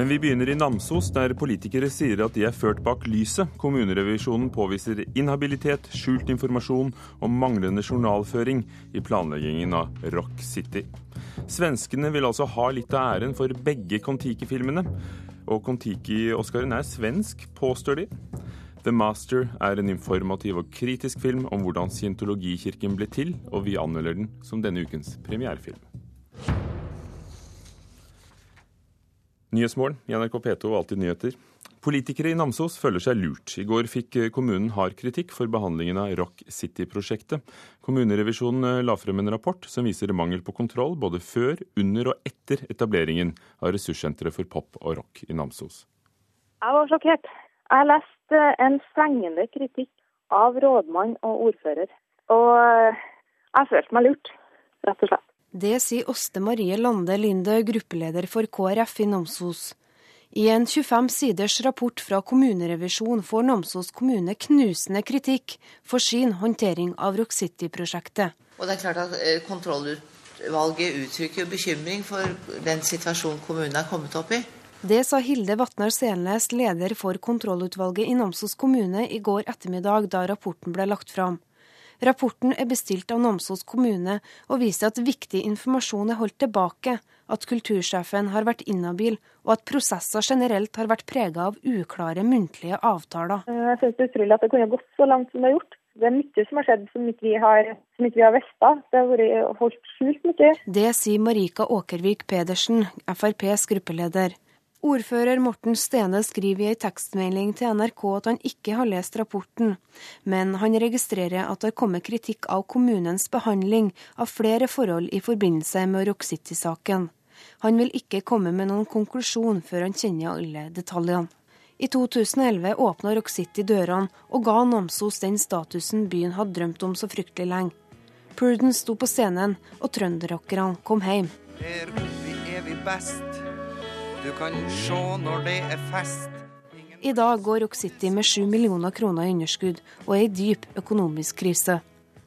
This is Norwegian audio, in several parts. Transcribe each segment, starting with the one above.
Men vi begynner i Namsos, der politikere sier at de er ført bak lyset. Kommunerevisjonen påviser inhabilitet, skjult informasjon og manglende journalføring i planleggingen av Rock City. Svenskene vil altså ha litt av æren for begge Kon-Tiki-filmene. Og Kon-Tiki-Oscaren er svensk, påstår de. The Master er en informativ og kritisk film om hvordan scientologikirken ble til, og vi anmelder den som denne ukens premierefilm. Nyhetsmorgen i NRK P2 og Alltid nyheter. Politikere i Namsos føler seg lurt. I går fikk kommunen hard kritikk for behandlingen av Rock City-prosjektet. Kommunerevisjonen eh, la frem en rapport som viser mangel på kontroll både før, under og etter etableringen av ressurssenteret for pop og rock i Namsos. Jeg var sjokkert. Jeg har lest eh, en strengende kritikk av rådmann og ordfører. Og eh, jeg følte meg lurt, rett og slett. Det sier Åste Marie Lande Linde, gruppeleder for KrF i Namsos. I en 25 siders rapport fra kommunerevisjon får Namsos kommune knusende kritikk for sin håndtering av Rock City-prosjektet. Og det er klart at eh, Kontrollutvalget uttrykker bekymring for den situasjonen kommunen er kommet opp i. Det sa Hilde Vatnar Selnes, leder for kontrollutvalget i Namsos kommune, i går ettermiddag da rapporten ble lagt fram. Rapporten er bestilt av Namsos kommune og viser at viktig informasjon er holdt tilbake, at kultursjefen har vært inhabil, og at prosesser generelt har vært prega av uklare muntlige avtaler. Jeg synes det er utrolig at det kunne gått så langt som det har gjort. Det er mye som har skjedd som ikke vi har, som ikke vi har visst. Det har vært holdt skjult mye. Det sier Marika Åkervik Pedersen, FrPs gruppeleder. Ordfører Morten Stene skriver i ei tekstmelding til NRK at han ikke har lest rapporten, men han registrerer at det har kommet kritikk av kommunens behandling av flere forhold i forbindelse med Rock City-saken. Han vil ikke komme med noen konklusjon før han kjenner alle detaljene. I 2011 åpna Rock City dørene og ga Namsos den statusen byen hadde drømt om så fryktelig lenge. Prudence sto på scenen, og trønderrockerne kom hjem. Der vi er vi best. Du kan se når det er fest. I dag går Rock City med 7 millioner kroner i underskudd og er i dyp økonomisk krise.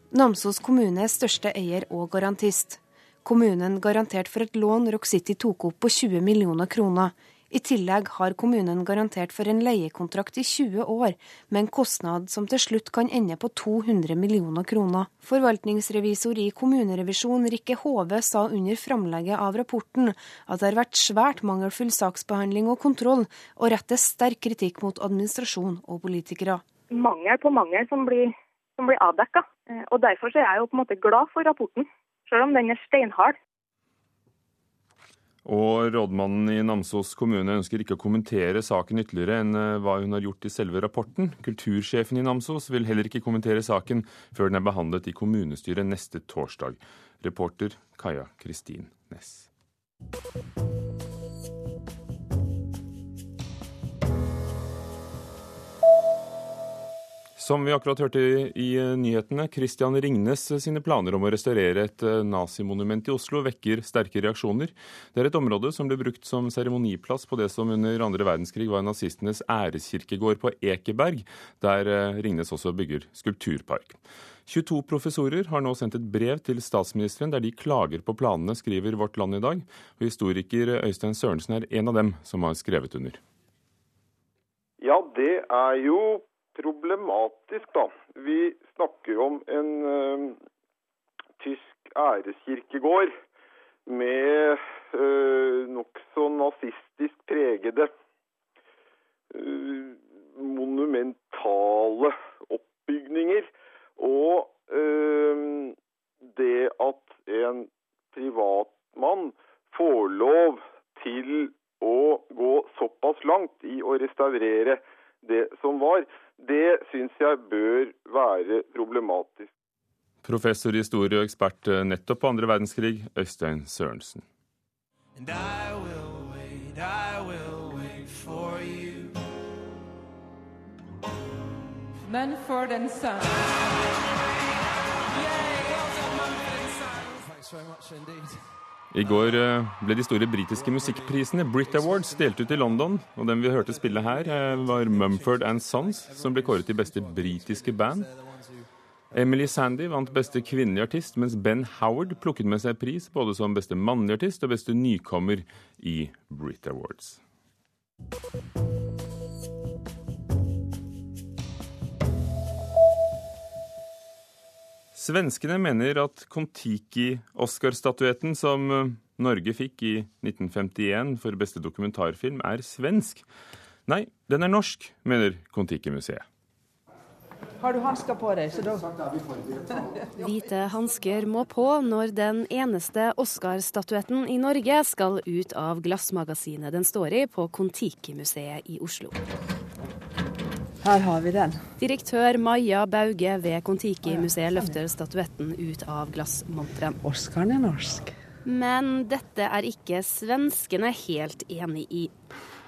Namsos kommune er største eier og garantist. Kommunen garanterte for et lån Rock City tok opp på 20 millioner kroner, i tillegg har kommunen garantert for en leiekontrakt i 20 år, med en kostnad som til slutt kan ende på 200 millioner kroner. Forvaltningsrevisor i kommunerevisjon Rikke Hove sa under framlegget av rapporten at det har vært svært mangelfull saksbehandling og kontroll, og retter sterk kritikk mot administrasjon og politikere. Mangel på mangel som blir, som blir avdekka. Eh, og Derfor er jeg jo på en måte glad for rapporten, selv om den er steinhard. Og rådmannen i Namsos kommune ønsker ikke å kommentere saken ytterligere enn eh, hva hun har gjort i selve rapporten. Kultursjefen i Namsos vil heller ikke kommentere saken før den er behandlet i kommunestyret neste torsdag. Reporter Kaja Kristin Næss. Som vi akkurat hørte i, eh, nyhetene, Christian Ringnes eh, sine planer om å restaurere et eh, nazimonument i Oslo vekker sterke reaksjoner. Det er et område som ble brukt som seremoniplass på det som under andre verdenskrig var nazistenes æreskirkegård på Ekeberg, der Ringnes også bygger skulpturpark. 22 professorer har nå sendt et brev til statsministeren der de klager på planene, skriver Vårt Land i dag. Og historiker Øystein Sørensen er en av dem som har skrevet under. Ja, det er jo problematisk, da. Vi snakker om en uh, tysk æreskirkegård med uh, nokså nazistisk pregede uh, monumentale oppbygninger. Og uh, det at en privatmann får lov til å gå såpass langt i å restaurere det som var, det syns jeg bør være problematisk. Professor i historie og ekspert eh, nettopp på andre verdenskrig, Øystein Sørensen. Men for den sun. Thanks very much indeed. I går eh, ble de store britiske musikkprisene, Brit Awards, delt ut i London. Og den vi hørte spille her, eh, var Mumford Sons, som ble kåret til beste britiske band. Emily Sandy vant beste kvinnelige artist, mens Ben Howard plukket med seg pris både som beste mannlige artist og beste nykommer i Brit Awards. Svenskene mener at Kon-Tiki-Oscar-statuetten som eh, Norge fikk i 1951 for beste dokumentarfilm, er svensk. Nei, den er norsk, mener Kon-Tiki-museet. Har du hansker på deg? Så da... Hvite hansker må på når den eneste Oscar-statuetten i Norge skal ut av glassmagasinet den står i på Kon-Tiki-museet i Oslo. Her har vi den. Direktør Maja Bauge ved Kon-Tiki-museet løfter statuetten ut av glassmonteren. Oscaren er norsk. Men dette er ikke svenskene helt enig i.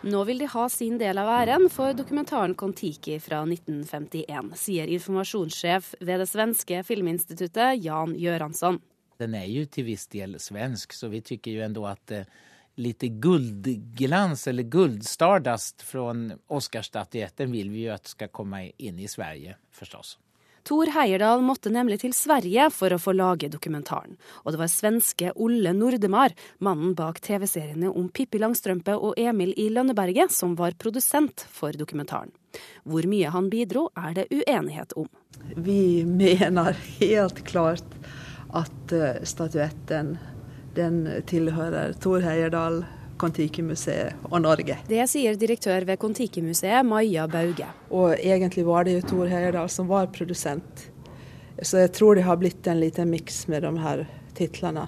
Nå vil de ha sin del av æren for dokumentaren Kon-Tiki fra 1951, sier informasjonssjef ved det svenske filminstituttet Jan Göransson. Den er jo til viss del svensk, så vi syns jo ändå at eh, lite guldglans eller guldstardust fra Oscarsstatyetten vil vi jo at skal komme inn i Sverige, forstås. Tor Heyerdahl måtte nemlig til Sverige for å få lage dokumentaren. Og det var svenske Olle Nordemar, mannen bak TV-seriene om Pippi Langstrømpe og Emil i Lønneberget, som var produsent for dokumentaren. Hvor mye han bidro, er det uenighet om. Vi mener helt klart at eh, statuetten den tilhører Tor Heierdal, Kon-Tiki-museet og Norge. Det sier direktør ved Kon-Tiki-museet, Maja Bauge. Og egentlig var det jo Tor Heierdal som var produsent. Så jeg tror det har blitt en liten miks med de her titlene.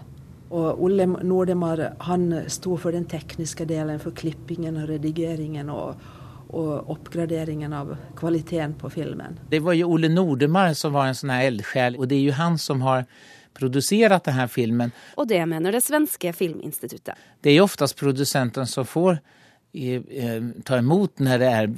Og Olle Nordemar han sto for den tekniske delen, for klippingen og redigeringen og, og oppgraderingen av kvaliteten på filmen. Det var jo Olle Nordemar som var en sånn her eldsjel, og det er jo han som har produserat denne filmen. Og det mener det svenske filminstituttet. Det er jo oftest produsenten som får eh, ta imot når det er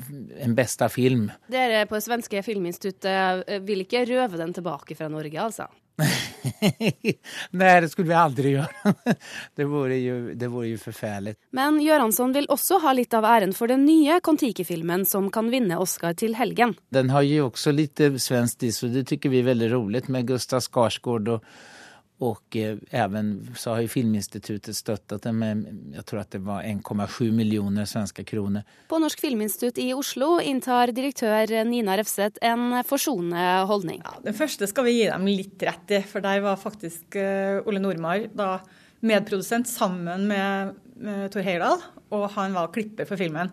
en beste film. Dere på det svenske filminstituttet eh, vil ikke røve den tilbake fra Norge, altså? Nei, det skulle vi aldri gjøre. det vore jo, det vore jo forferdelig. Men Göransson vil også ha litt av æren for den nye Kon-Tiki-filmen som kan vinne Oscar til helgen. Den har jo også litt svensk is, og det syns vi er veldig rolig med Gustav Skarsgård. og och eh, även så har ju Filminstitutet stöttat det med jag tror att det var 1,7 millioner svenske kroner. På Norsk filminstitutt i Oslo inntar direktør Nina Refseth en forsonende holdning. Ja, den første skal vi gi dem litt rett i, for der var faktisk uh, Ole Nordmar da medprodusent sammen med, med Tor Heyerdahl, og han var klipper for filmen.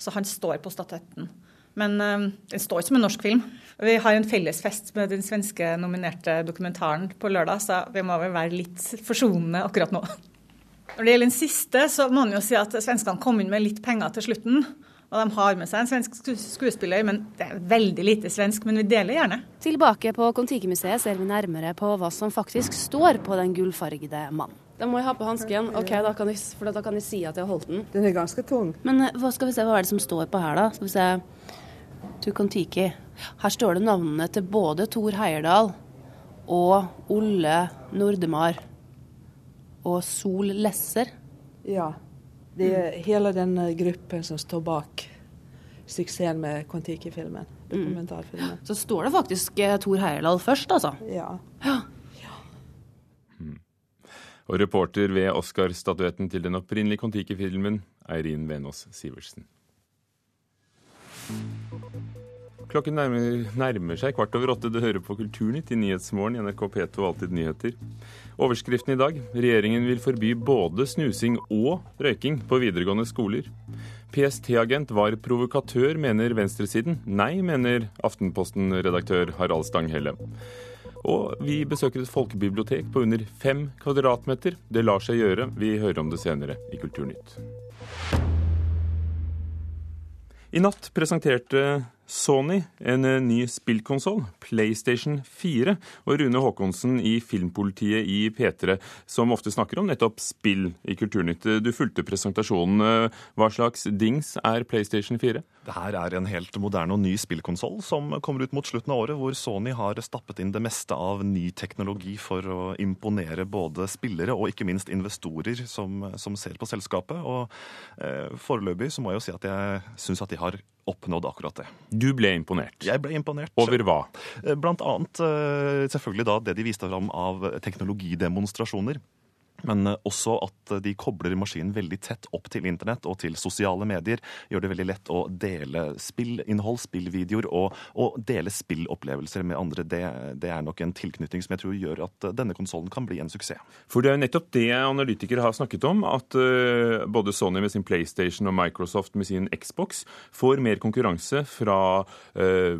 Så han står på statuetten. Men uh, den står ikke som en norsk film. Vi har en felles fest med den svenske nominerte dokumentaren på lørdag, så vi må vel være litt forsonende akkurat nå. Når det gjelder den siste, så må man jo si at svenskene kom inn med litt penger til slutten. Og de har med seg en svensk skuespiller, men det er veldig lite svensk. Men vi deler gjerne. Tilbake på Kon-Tiki-museet ser vi nærmere på hva som faktisk står på den gullfargede mannen. Da må jeg ha på hansken, ok, da kan jeg, for da kan jeg si at jeg har holdt den. Den er ganske tung. Men eh, hva skal vi se, hva er det som står på her, da? Skal vi se to Kon-Tiki. Her står det navnene til både Tor Heierdal og Olle Nordemar og Sol Lesser. Ja. Det er hele den gruppen som står bak suksessen med Kon-Tiki-filmen. Dokumentarfilmen. Så står det faktisk eh, Tor Heierdal først, altså. Ja. ja. Mm. Og reporter ved Oscar-statuetten til den opprinnelige Kon-Tiki-filmen, Eirin Venås Sivertsen. Klokken nærmer, nærmer, seg kvart over åtte. Du hører på Kulturnytt i Nyhetsmorgen i NRK P2 og Alltid nyheter. Overskriften i dag regjeringen vil forby både snusing og røyking på videregående skoler. PST-agent var provokatør, mener venstresiden. Nei, mener Aftenposten-redaktør Harald Stanghelle. Og vi besøker et folkebibliotek på under fem kvadratmeter. Det lar seg gjøre. Vi hører om det senere i Kulturnytt. I natt presenterte Sony en eh, ny spillkonsoll, PlayStation 4, og Rune Haakonsen i Filmpolitiet i P3, som ofte snakker om nettopp spill i Kulturnytt. Du fulgte presentasjonen. Hva slags dings er PlayStation 4? Det her er en helt moderne og ny spillkonsoll som kommer ut mot slutten av året, hvor Sony har stappet inn det meste av ny teknologi for å imponere både spillere og ikke minst investorer som, som ser på selskapet. Og eh, foreløpig så må jeg jo si at jeg syns at de har oppnådd akkurat det. Du ble imponert? Jeg ble imponert. Over hva? Eh, blant annet eh, selvfølgelig da det de viste fram av teknologidemonstrasjoner. Men eh, også at de kobler maskinen veldig tett opp til internett og til sosiale medier. Gjør det veldig lett å dele spillinnhold, spillvideoer, og, og dele spillopplevelser med andre. Det, det, er nok en tilknytning som jeg tror gjør at denne konsollen kan bli en suksess. For det er jo nettopp det analytikere har snakket om, at både Sony med sin PlayStation og Microsoft med sin Xbox får mer konkurranse fra uh,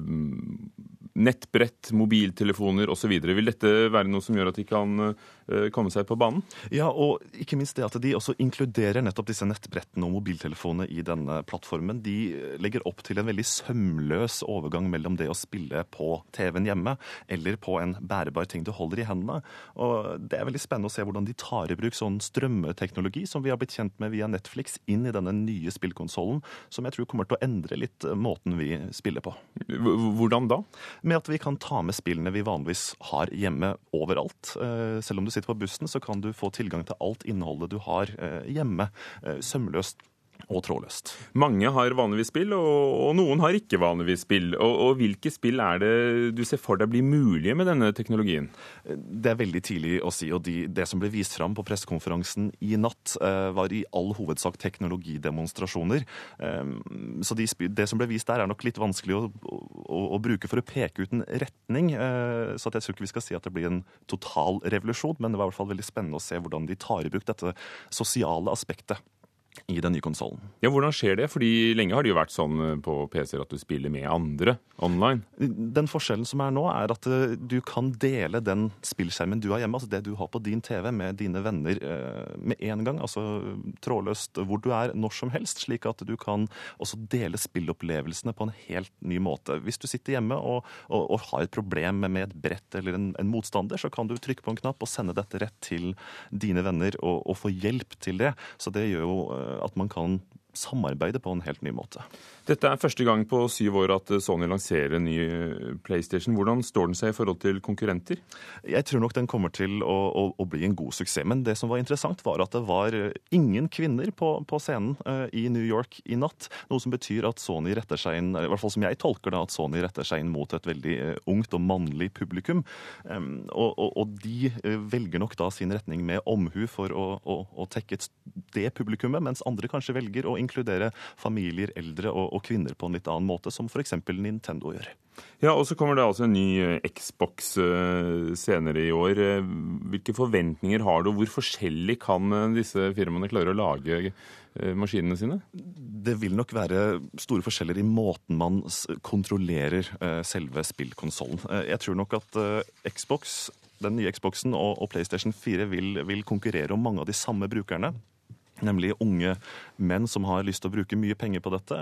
nettbrett, mobiltelefoner osv. Vil dette være noe som gjør at de kan eh, komme seg på banen? Ja, og ikke minst det at de også inkluderer nettopp disse nettbrettene og mobiltelefonene i denne plattformen. De legger opp til en veldig sømløs overgang mellom det å spille på TV-en hjemme eller på en bærebar ting du holder i hendene. Og det er veldig spennende å se hvordan de tar i bruk sånn strømmeteknologi som vi har blitt kjent med via Netflix, inn i denne nye spillkonsollen, som jeg tror kommer til å endre litt måten vi spiller på. Hvordan da? Med at vi kan ta med spillene vi vanligvis har hjemme overalt. Eh, selv om du sitter på bussen, så kan du få tilgang til alt innholdet du har eh, hjemme eh, sømløst og trådløst. Mange har vanligvis spill, og, og noen har ikke vanligvis spill. Og, og, Hvilke spill er det du ser for deg blir mulige med denne teknologien? Det er veldig tidlig å si. og de, Det som ble vist fram på pressekonferansen i natt, eh, var i all hovedsak teknologidemonstrasjoner. Eh, så de, det som ble vist der, er nok litt vanskelig å, å, å, bruke for å peke ut en retning. Eh, så jeg tror ikke vi skal si at det blir en total revolusjon, men det var i hvert fall veldig spennende å se hvordan de tar i bruk dette sosiale aspektet i den nye konsollen. Ja, Hvordan skjer det? Fordi Lenge har det jo vært sånn eh, på PC-er at du spiller med andre online. Den forskjellen som er nå, er at eh, du kan dele den spillskjermen du har hjemme, altså det du har på din TV, med dine venner eh, med en gang. Altså trådløst hvor du er når som helst, slik at du kan også dele spillopplevelsene på en helt ny måte. Hvis du sitter hjemme og, og, og har et problem med et brett eller en, en, motstander, så kan du trykke på en knapp og sende dette rett til dine venner og, og få hjelp til det. Så det gjør jo at man kan samarbeide på en helt ny måte. Dette er første gang på syv år at Sony lanserer en ny eh, PlayStation. Hvordan står den seg i forhold til konkurrenter? Jeg tror nok den kommer til å, å, å bli en god suksess. Men det som var interessant, var at det var eh, ingen kvinner på, på scenen uh, i New York i natt. Noe som betyr at Sony retter seg inn, i hvert fall som jeg tolker det, at Sony retter seg inn mot et veldig uh, ungt og mannlig publikum. Um, og, og, og, de velger nok da sin retning med omhu for å, å, å tekke det publikummet, mens andre kanskje velger å inkludere familier, eldre og og kvinner på en litt annen måte, som f.eks. Nintendo gjør. Ja, og så kommer det altså en ny eh, Xbox eh, senere i år. Eh, hvilke forventninger har du, og hvor forskjellig kan disse firmaene klare å lage maskinene sine? Det vil nok være store forskjeller i måten man kontrollerer selve spillkonsollen. Jeg tror nok at Xbox, den nye Xboxen og PlayStation 4 vil, vil konkurrere om mange av de samme brukerne. Nemlig unge menn som har lyst til å bruke mye penger på dette.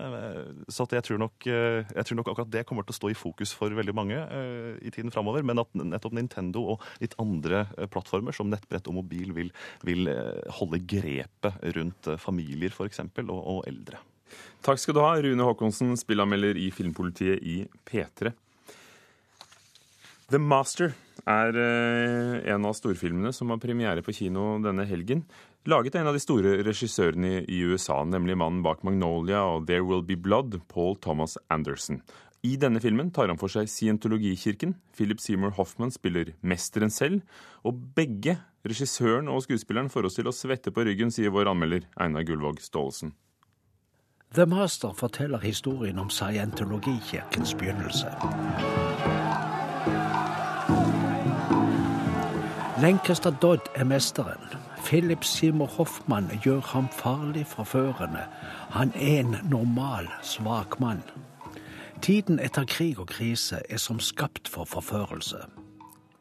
Så jeg tror, nok, eh, jeg, tror nok, akkurat det kommer til å stå i fokus for veldig mange uh, i tiden framover. Men at nettopp Nintendo og litt andre plattformer som nettbrett og mobil vil, vil holde grepet rundt familier f.eks. Og, og eldre. Takk skal du ha, Rune Haakonsen, spillanmelder i Filmpolitiet i P3. The Master er en av storfilmene som har premiere på kino denne helgen laget en av de store regissørene i USA, nemlig mannen bak Magnolia og There Will Be Blood, Paul Thomas Anderson. I denne filmen tar han for seg scientologikirken. Philip Seymour Hoffman spiller mesteren selv. Og begge, regissøren og skuespilleren, får oss til å svette på ryggen, sier vår anmelder Einar Gullvåg Staalesen. The Master forteller historien om scientologikirkens begynnelse. Lancaster Dodd er mesteren. Philip Seymour Hoffmann gjør ham farlig forførende. Han er en normal, svak mann. Tiden etter krig og krise er som skapt for forførelse.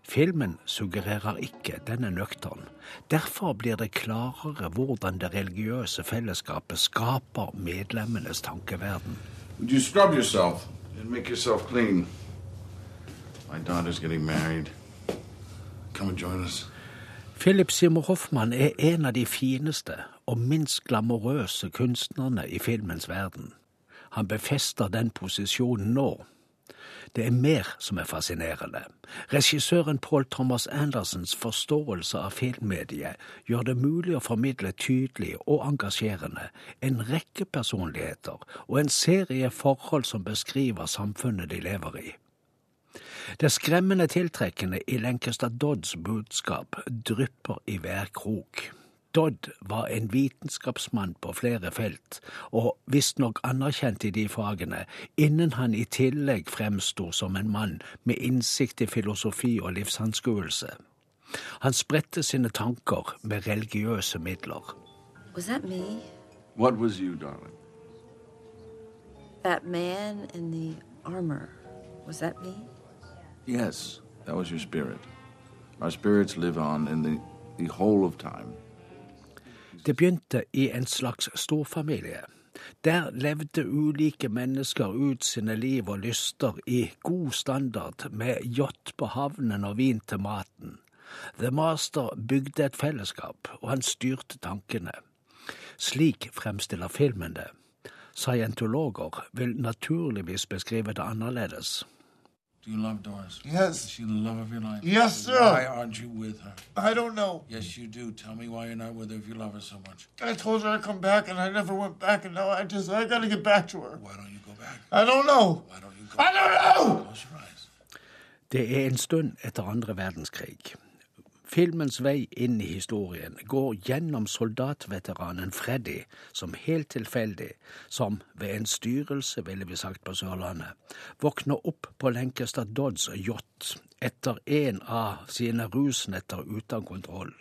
Filmen suggererer ikke denne nøktern. Derfor blir det klarere hvordan det religiøse fellesskapet skaper medlemmenes tankeverden. You scrub yourself and make yourself clean? My daughter's getting married. Come and join us. Philip Seymour Hoffmann er en av de fineste og minst glamorøse kunstnerne i filmens verden. Han befester den posisjonen nå. Det er mer som er fascinerende. Regissøren Paul Thomas Andersens forståelse av filmmediet gjør det mulig å formidle tydelig og engasjerende en rekke personligheter og en serie forhold som beskriver samfunnet de lever i. Det skremmende tiltrekkende i Lancaster Dodds budskap drypper i hver krok. Dodd var en vitenskapsmann på flere felt, og visstnok anerkjent i de fagene, innen han i tillegg fremsto som en mann med innsikt i filosofi og livsanskuelse. Han spredte sine tanker med religiøse midler. Was that me? What was you, darling? That man in the armor. Was that me? Yes, that was your spirit. Our spirits live on in the, the whole of time. Det begynte i en slags storfamilie. Der levde ulike mennesker ut sine liv og lyster i god standard, med yacht på havnen og vin til maten. The Master bygde et fellesskap, og han styrte tankene. Slik fremstiller filmen det. Scientologer vil naturligvis beskrive det annerledes. Do you love Doris? Yes. Is she the love of your life? Yes, sir. Why aren't you with her? I don't know. Yes, you do. Tell me why you're not with her if you love her so much. I told her I'd come back, and I never went back, and now I just I gotta get back to her. Why don't you go back? I don't know. Why don't you go I don't know. Close your eyes. Det er en stund etter andre verdenskrig. Filmens vei inn i historien går gjennom soldatveteranen Freddy, som helt tilfeldig, som ved en styrelse, ville vi sagt på Sørlandet, våkner opp på Lancaster Dodds yacht etter en av sine rusnetter uten kontroll.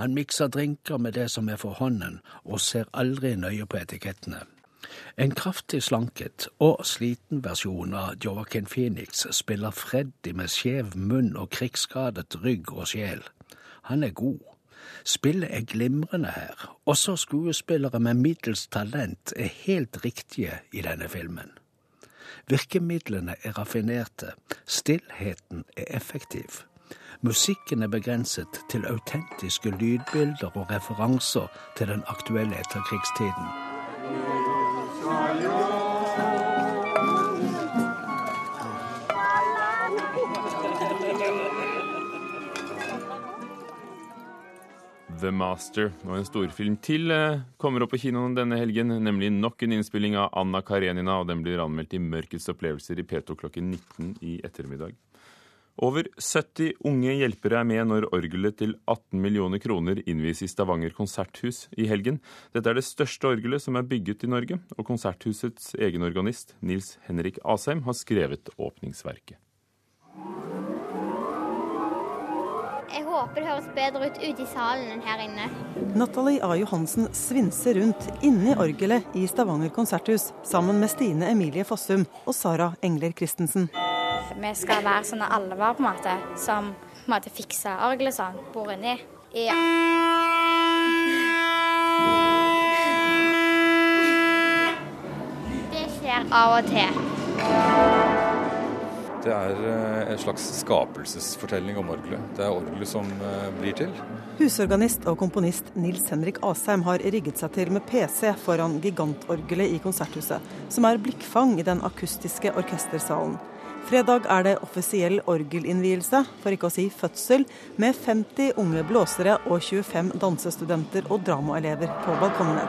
Han mikser drinker med det som er for hånden, og ser aldri nøye på etikettene. En kraftig slanket og sliten versjon av Joaquin Phoenix spiller Freddy med skjev munn og krigsskadet rygg og sjel. Han er god. Spillet er glimrende her. Også skuespillere med middels talent er helt riktige i denne filmen. Virkemidlene er raffinerte, stillheten er effektiv. Musikken er begrenset til autentiske lydbilder og referanser til den aktuelle etterkrigstiden. The Master og en storfilm til eh, kommer opp på kinoen denne helgen, nemlig nok en innspilling av Anna Karenina, og den blir anmeldt i Mørkets opplevelser i P2 klokken 19 i ettermiddag. Over 70 unge hjelpere er med når orgelet til 18 millioner kroner innvies i Stavanger konserthus i helgen. Dette er det største orgelet som er bygget i Norge, og konserthusets egen organist, Nils Henrik Asheim, har skrevet åpningsverket. Håper det høres bedre ut ute i salen enn her inne. Natalie A. Johansen svinser rundt inni orgelet i Stavanger konserthus sammen med Stine Emilie Fossum og Sara Engler Christensen. Vi skal være sånne alver på en måte, som på en måte fikser orgelet sånn, bor inni. Ja. Det skjer av og til. Det er eh, en slags skapelsesfortelling om orgelet. Det er orgelet som eh, blir til. Husorganist og komponist Nils Henrik Asheim har rigget seg til med PC foran gigantorgelet i Konserthuset, som er blikkfang i den akustiske orkestersalen. Fredag er det offisiell orgelinnvielse, for ikke å si fødsel, med 50 unge blåsere og 25 dansestudenter og dramaelever på balkongene.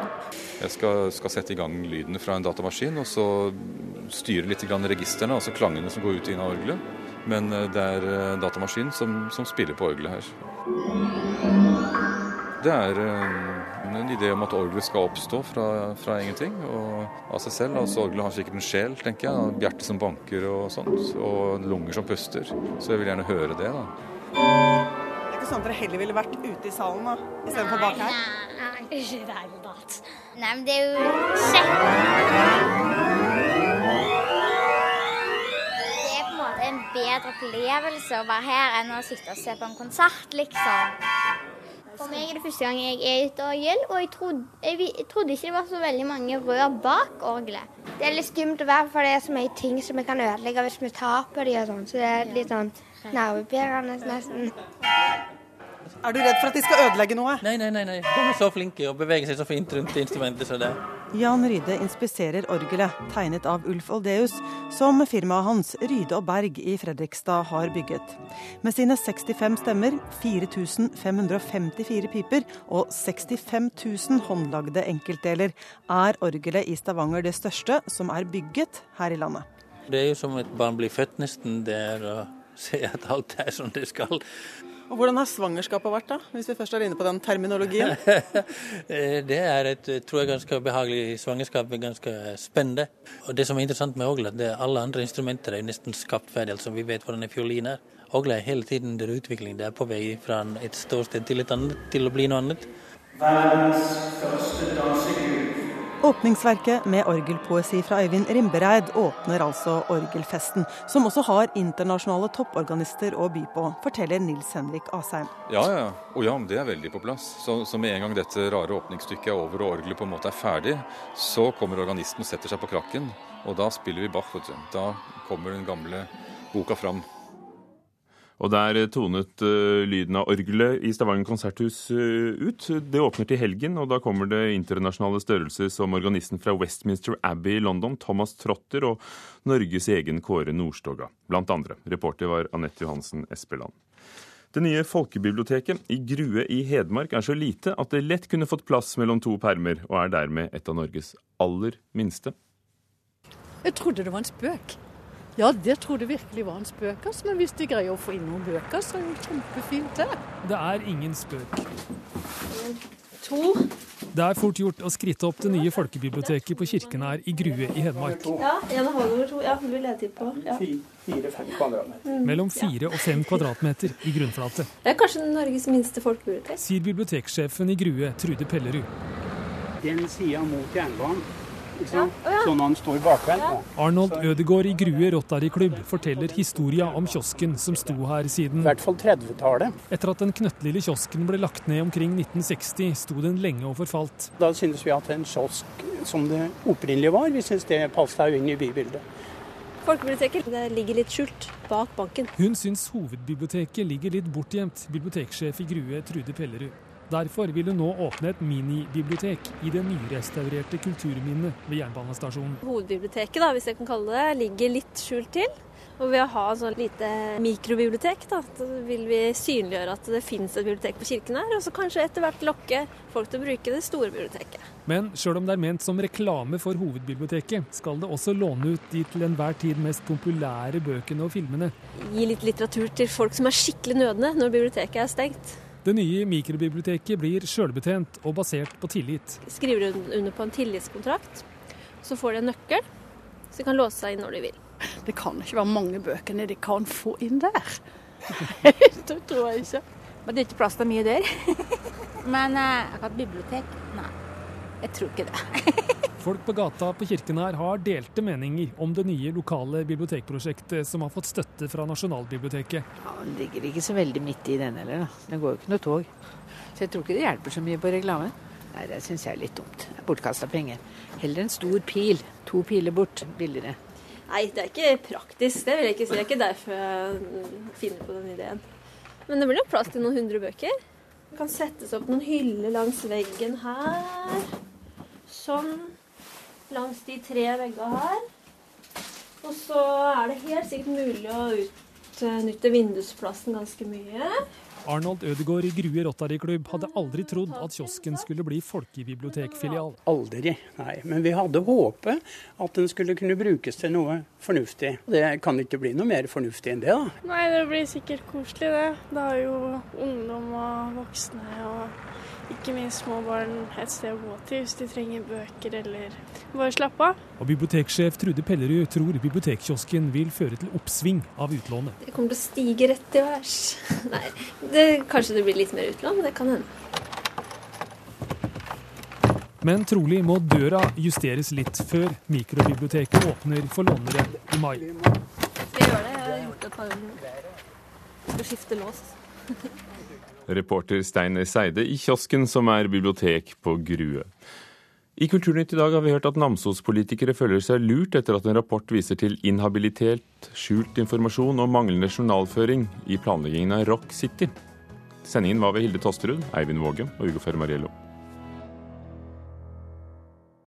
Jeg skal, skal sette i gang lydene fra en datamaskin, og så styre litt registrene, altså klangene som går ut og inn av orgelet. Men eh, det er eh, datamaskinen som, som spiller på orgelet her. Det er eh, en idé om at orgelet skal oppstå fra, fra ingenting og av seg selv. Altså Orgelet har sikkert en sjel, tenker jeg. Hjerte som banker og sånt. Og lunger som puster. Så jeg vil gjerne høre det. da. Det er ikke sånn at dere heller ville vært ute i salen da, istedenfor bak her? Nei, ikke i det hele tatt. Nei, men det er jo kjekt. Det er på en måte en bedre opplevelse å være her enn å sitte og se på en konsert, liksom. For meg er det første gang jeg er ute og orgel, og jeg trodde, jeg, jeg trodde ikke det var så veldig mange rør bak orgelet. Det er litt skummelt å være, for det er så mye ting som vi kan ødelegge hvis vi taper de og sånn. Så det er litt sånn nervepirrende nesten. Er du redd for at de skal ødelegge noe? Nei, nei, nei, nei. De er så flinke og beveger seg så fint rundt instrumentet. så det... Jan Ryde inspiserer orgelet, tegnet av Ulf Oldeus, som firmaet hans Ryde og Berg i Fredrikstad har bygget. Med sine 65 stemmer, 4554 piper og 65 000 håndlagde enkeltdeler er orgelet i Stavanger det største som er bygget her i landet. Det er jo som et barn blir født nesten der og ser at alt er som det skal. Og Hvordan har svangerskapet vært, da, hvis vi først er inne på den terminologien? Eh, det er et tror jeg, ganske behagelig svangerskap, ganske spennende. Og Det som er interessant med orgel, er at alle andre instrumenter er nesten skapt ferdig. altså Vi vet hvordan en fiolin er. Orgel er hele tiden under utvikling. Det er på vei fra et ståsted til et annet til å bli noe annet. Verdens første dansegud. Åpningsverket med orgelpoesi fra Øyvind Rimbereid åpner altså orgelfesten, som også har internasjonale topporganister å by på, forteller Nils Henrik Asheim. Ja, ja. Og ja, det er veldig på plass. Så, så med en gang dette rare åpningsstykket er over og orgelet på en måte er ferdig, så kommer organisten og setter seg på krakken. Og da spiller vi Bach. Da kommer den gamle boka fram. Og der tonet uh, lyden av orgelet i Stavanger konserthus uh, ut. Det åpner til helgen, og da kommer det internasjonale størrelser som organisten fra Westminster Abbey i London, Thomas Trotter, og Norges egen Kåre Nordstoga, blant andre. Reporter var Anette Johansen Espeland. Det nye folkebiblioteket i Grue i Hedmark er så lite at det lett kunne fått plass mellom to permer, og er dermed et av Norges aller minste. Jeg trodde det var en spøk. Ja, det trodde jeg virkelig var en spøk. Altså. Men hvis de greier å få inn noen bøker, så er det jo kjempefint, det. Det er ingen spøk. To. Det er fort gjort å skritte opp det nye folkebiblioteket på Kirkenær i Grue i Hedmark. Ja, en og halv to. Ja, det vil jeg tippe på. Ja. Fire-fem kvadratmeter. Mellom fire og fem kvadratmeter i grunnflate. Det er kanskje Norges minste folkebibliotek. Sier biblioteksjefen i Grue, Trude Pellerud. Den sida mot jernbanen ja. Sånn han står bakvendt. Ja. Arnold Ødegård i Grue Rotaryklubb forteller historia om kiosken som sto her siden I hvert fall 30-tallet. Etter at den knøttlille kiosken ble lagt ned omkring 1960, sto den lenge og forfalt. Da synes vi at en kiosk som det opprinnelig var, vi synes det passet inn i bybildet. Folkebiblioteket det ligger litt skjult bak banken. Hun syns hovedbiblioteket ligger litt bortgjemt, biblioteksjef i Grue Trude Pellerud. Derfor vil hun nå åpne et minibibliotek i det nyrestaurerte kulturminnet ved jernbanestasjonen. Hovedbiblioteket, da, hvis jeg kan kalle det, ligger litt skjult til. Og ved å ha sånn lite mikrobibliotek, da, så vil vi synliggjøre at det finnes et bibliotek på kirken her, og så kanskje etter hvert lokke folk til å bruke det store biblioteket. Men sjøl om det er ment som reklame for hovedbiblioteket, skal det også låne ut de til enhver tid mest populære bøkene og filmene. Gi litt litteratur til folk som er skikkelig nødende når biblioteket er stengt. Det nye mikrobiblioteket blir sjølbetjent og basert på tillit. Skriver du under på en tillitskontrakt, så får du en nøkkel, så du kan låse seg inn når du vil. Det kan ikke være mange bøkene de kan få inn der. det tror jeg ikke. Men det er ikke plass til mye der. Men uh, akkurat bibliotek, nei. Jeg tror ikke det. Folk på gata på Kirkenær har delte meninger om det nye lokale bibliotekprosjektet som har fått støtte fra Nasjonalbiblioteket. Ja, Den ligger ikke så veldig midt i den heller, da. Det går jo ikke noe tog. Så jeg tror ikke det hjelper så mye på reklamen. Nei, det syns jeg er litt dumt. Det er bortkasta penger. Heller en stor pil. To piler bort, billigere. Nei, det er ikke praktisk. Det vil jeg ikke si. Det er ikke derfor jeg finner på den ideen. Men det blir nok plass til noen hundre bøker. Det kan settes opp noen hyller langs veggen her. Sånn langs de tre veggene her. Og så er det helt sikkert mulig å utnytte vindusplassen ganske mye. Arnold Ødegaard i Grue Rotary-klubb hadde aldri trodd at kiosken skulle bli folkebibliotekfilial. Aldri, nei. Men vi hadde håpet at den skulle kunne brukes til noe fornuftig. Det kan ikke bli noe mer fornuftig enn det, da. Nei, det blir sikkert koselig, det. Det er jo ungdom og voksne og ikke minst små barn et sted å gå til hvis de trenger bøker eller bare slappe av. Og Biblioteksjef Trude Pellerud tror bibliotekkiosken vil føre til oppsving av utlånet. Det kommer til å stige rett til værs. Nei, det, kanskje det blir litt mer utlån, det kan hende. Men trolig må døra justeres litt før mikrobiblioteket åpner for lånere i mai. Skal jeg gjøre det? Jeg har gjort det et par ganger. Skal skifte lås. Reporter Stein Seide i kiosken som er bibliotek på Grue. I Kulturnytt i dag har vi hørt at Namsos-politikere føler seg lurt etter at en rapport viser til inhabilitet, skjult informasjon og manglende journalføring i planleggingen av Rock City. Sendingen var ved Hilde Tosterud, Eivind Våge og Ugo Fermariello.